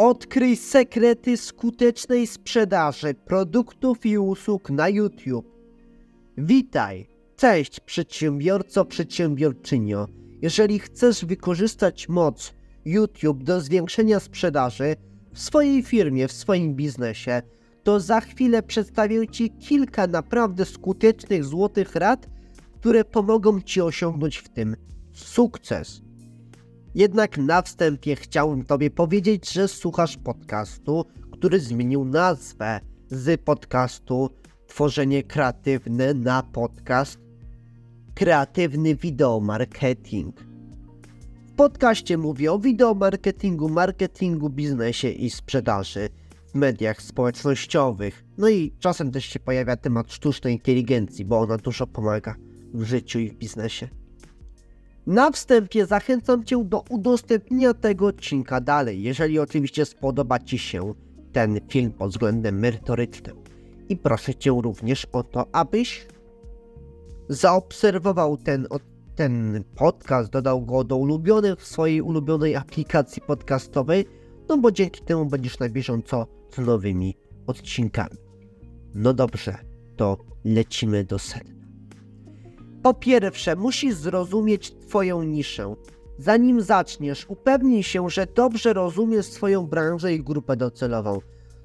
Odkryj sekrety skutecznej sprzedaży produktów i usług na YouTube. Witaj! Cześć przedsiębiorco, przedsiębiorczynio. Jeżeli chcesz wykorzystać moc YouTube do zwiększenia sprzedaży w swojej firmie, w swoim biznesie, to za chwilę przedstawię Ci kilka naprawdę skutecznych złotych rad, które pomogą Ci osiągnąć w tym sukces. Jednak na wstępie chciałbym Tobie powiedzieć, że słuchasz podcastu, który zmienił nazwę z podcastu Tworzenie kreatywne na podcast Kreatywny Wideo Marketing. W podcaście mówię o wideomarketingu, marketingu, biznesie i sprzedaży w mediach społecznościowych. No i czasem też się pojawia temat sztucznej inteligencji, bo ona dużo pomaga w życiu i w biznesie. Na wstępie zachęcam Cię do udostępnienia tego odcinka dalej, jeżeli oczywiście spodoba Ci się ten film pod względem merytorycznym. I proszę Cię również o to, abyś zaobserwował ten, ten podcast, dodał go do ulubionych w swojej ulubionej aplikacji podcastowej, no bo dzięki temu będziesz na bieżąco z nowymi odcinkami. No dobrze, to lecimy do sedna. Po pierwsze, musisz zrozumieć Twoją niszę. Zanim zaczniesz, upewnij się, że dobrze rozumiesz swoją branżę i grupę docelową.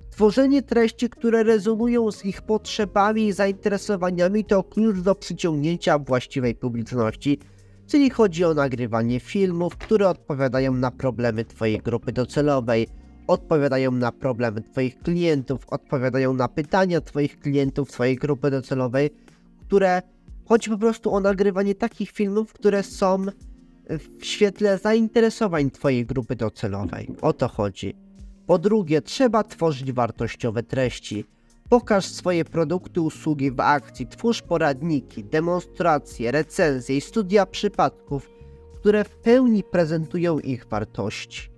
Tworzenie treści, które rezonują z ich potrzebami i zainteresowaniami, to klucz do przyciągnięcia właściwej publiczności, czyli chodzi o nagrywanie filmów, które odpowiadają na problemy Twojej grupy docelowej, odpowiadają na problemy Twoich klientów, odpowiadają na pytania Twoich klientów, Twojej grupy docelowej, które Chodzi po prostu o nagrywanie takich filmów, które są w świetle zainteresowań Twojej grupy docelowej. O to chodzi. Po drugie, trzeba tworzyć wartościowe treści. Pokaż swoje produkty, usługi w akcji, twórz poradniki, demonstracje, recenzje i studia przypadków, które w pełni prezentują ich wartości.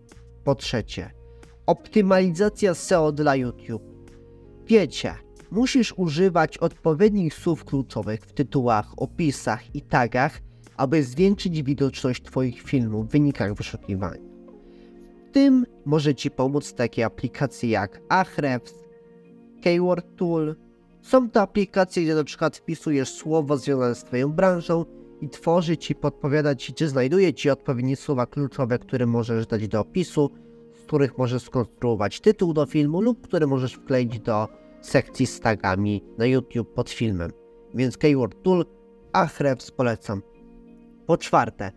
Po trzecie, optymalizacja SEO dla YouTube. Wiecie, Musisz używać odpowiednich słów kluczowych w tytułach, opisach i tagach, aby zwiększyć widoczność Twoich filmów w wynikach wyszukiwania. W tym może Ci pomóc takie aplikacje jak Ahrefs, Keyword Tool. Są to aplikacje, gdzie na przykład wpisujesz słowo związane z Twoją branżą i tworzy Ci, podpowiada Ci, czy znajduje Ci odpowiednie słowa kluczowe, które możesz dać do opisu, z których możesz skonstruować tytuł do filmu lub które możesz wkleić do sekcji z tagami na YouTube pod filmem, więc Keyword Tool Ahrefs polecam. Po czwarte,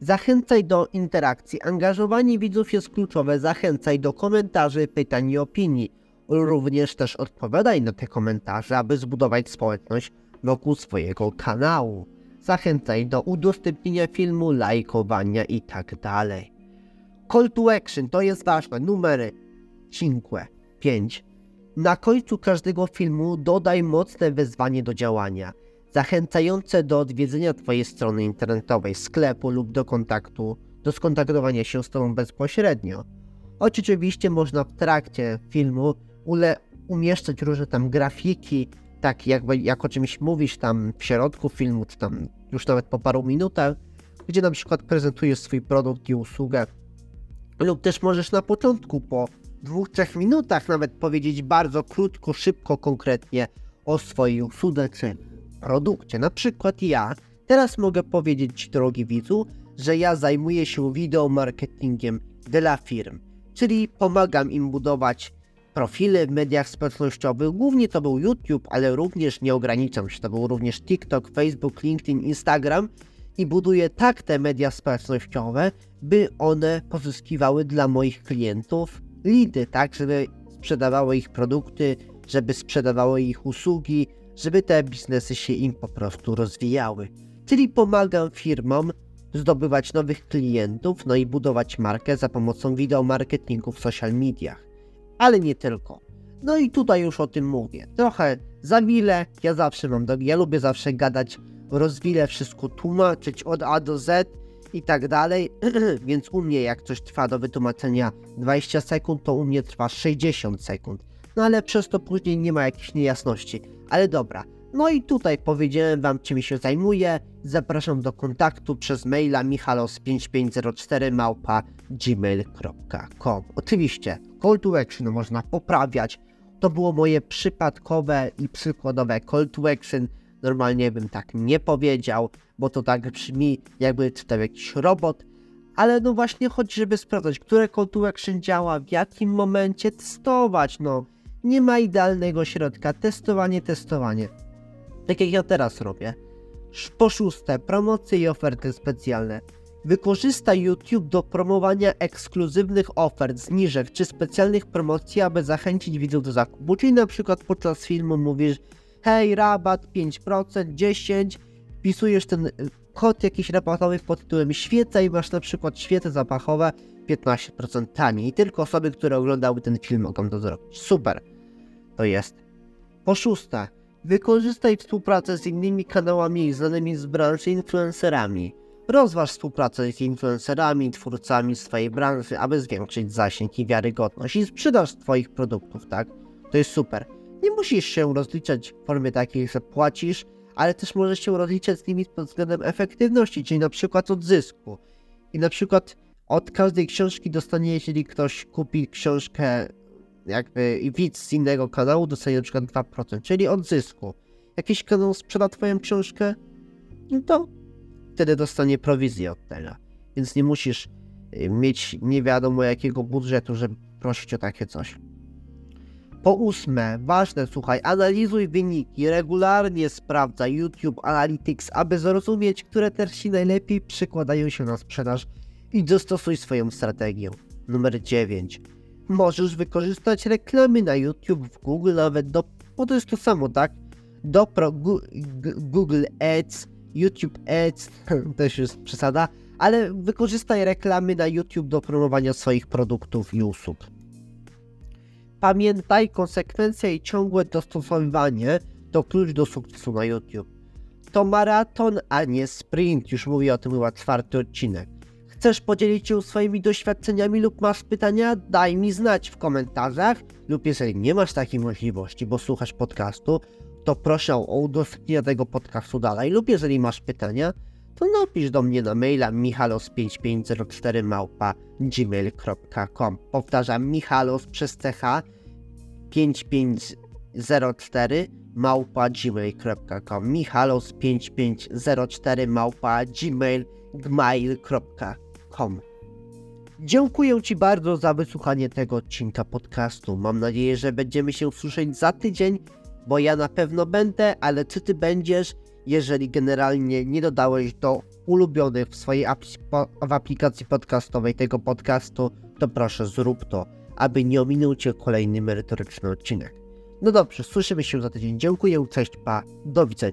zachęcaj do interakcji. Angażowanie widzów jest kluczowe. Zachęcaj do komentarzy, pytań i opinii. Również też odpowiadaj na te komentarze, aby zbudować społeczność wokół swojego kanału. Zachęcaj do udostępnienia filmu, lajkowania i tak dalej. Call to action to jest ważne. Numery 5, 5, na końcu każdego filmu dodaj mocne wezwanie do działania, zachęcające do odwiedzenia Twojej strony internetowej, sklepu lub do kontaktu, do skontaktowania się z Tobą bezpośrednio. Choć oczywiście można w trakcie filmu ule umieszczać różne tam grafiki, tak jakby jak o czymś mówisz tam w środku filmu, czy tam już nawet po paru minutach, gdzie na przykład prezentujesz swój produkt i usługę. Lub też możesz na początku po dwóch, trzech minutach nawet powiedzieć bardzo krótko, szybko, konkretnie o swojej usłudze czy produkcie. Na przykład ja teraz mogę powiedzieć, drogi widzu, że ja zajmuję się wideo marketingiem dla firm, czyli pomagam im budować profile w mediach społecznościowych. Głównie to był YouTube, ale również nie ograniczam się, to był również TikTok, Facebook, LinkedIn, Instagram i buduję tak te media społecznościowe, by one pozyskiwały dla moich klientów lidy, tak, żeby sprzedawały ich produkty, żeby sprzedawały ich usługi, żeby te biznesy się im po prostu rozwijały. Czyli pomagam firmom zdobywać nowych klientów, no i budować markę za pomocą wideo marketingu w social mediach. Ale nie tylko. No i tutaj już o tym mówię. Trochę za wiele, ja zawsze mam, ja lubię zawsze gadać rozwile, wszystko tłumaczyć od A do Z, i tak dalej, więc u mnie jak coś trwa do wytłumaczenia 20 sekund, to u mnie trwa 60 sekund. No ale przez to później nie ma jakichś niejasności. Ale dobra, No i tutaj powiedziałem wam, czym się zajmuję. Zapraszam do kontaktu przez maila michalos5504 małpa gmail.com. Oczywiście, call to action można poprawiać. To było moje przypadkowe i przykładowe call to action. Normalnie bym tak nie powiedział, bo to tak brzmi, jakby czytał jakiś robot. Ale no właśnie chodzi, żeby sprawdzać, które call action działa, w jakim momencie testować. No, nie ma idealnego środka. Testowanie, testowanie. Tak jak ja teraz robię. Po szóste, promocje i oferty specjalne. Wykorzystaj YouTube do promowania ekskluzywnych ofert, zniżek czy specjalnych promocji, aby zachęcić widzów do zakupu. Czyli na przykład podczas filmu mówisz hej, rabat 5%, 10%, wpisujesz ten y, kod jakiś rabatowy pod tytułem świeca i masz na przykład świece zapachowe 15% taniej. Tylko osoby, które oglądały ten film mogą to zrobić. Super. To jest. Po szóste, wykorzystaj współpracę z innymi kanałami znanymi z branży influencerami. Rozważ współpracę z influencerami, twórcami z twojej branży, aby zwiększyć zasięg i wiarygodność i sprzedaż twoich produktów, tak? To jest super. Nie musisz się rozliczać w formie takiej, że płacisz, ale też możesz się rozliczać z nimi pod względem efektywności, czyli na przykład od zysku. I na przykład od każdej książki dostanie, jeżeli ktoś kupi książkę jakby widz z innego kanału dostanie na przykład 2%, czyli od zysku. Jakiś kanał sprzeda twoją książkę, no to wtedy dostanie prowizję od tego. Więc nie musisz y, mieć nie wiadomo jakiego budżetu, żeby prosić o takie coś. Po ósme, ważne, słuchaj, analizuj wyniki, regularnie sprawdzaj YouTube Analytics, aby zrozumieć, które treści najlepiej przykładają się na sprzedaż i dostosuj swoją strategię. Numer 9. Możesz wykorzystać reklamy na YouTube, w Google, nawet do, bo to jest to samo, tak? Do pro, gu, Google Ads, YouTube Ads, też jest przesada, ale wykorzystaj reklamy na YouTube do promowania swoich produktów i usług. Pamiętaj, konsekwencja i ciągłe dostosowywanie to klucz do sukcesu na YouTube. To maraton, a nie sprint, już mówię o tym chyba czwarty odcinek. Chcesz podzielić się swoimi doświadczeniami lub masz pytania? Daj mi znać w komentarzach lub jeżeli nie masz takiej możliwości, bo słuchasz podcastu, to proszę o udostępnienie tego podcastu dalej lub jeżeli masz pytania, to napisz do mnie na maila michalos5504 małpa gmail.com Powtarzam, michalos przez ch 5504 małpa gmail.com michalos 5504 małpa gmail.com Dziękuję Ci bardzo za wysłuchanie tego odcinka podcastu. Mam nadzieję, że będziemy się słyszeć za tydzień, bo ja na pewno będę, ale czy Ty będziesz? Jeżeli generalnie nie dodałeś do ulubionych w swojej w aplikacji podcastowej tego podcastu, to proszę zrób to, aby nie ominął Cię kolejny merytoryczny odcinek. No dobrze, słyszymy się za tydzień. Dziękuję, cześć, pa, do widzenia.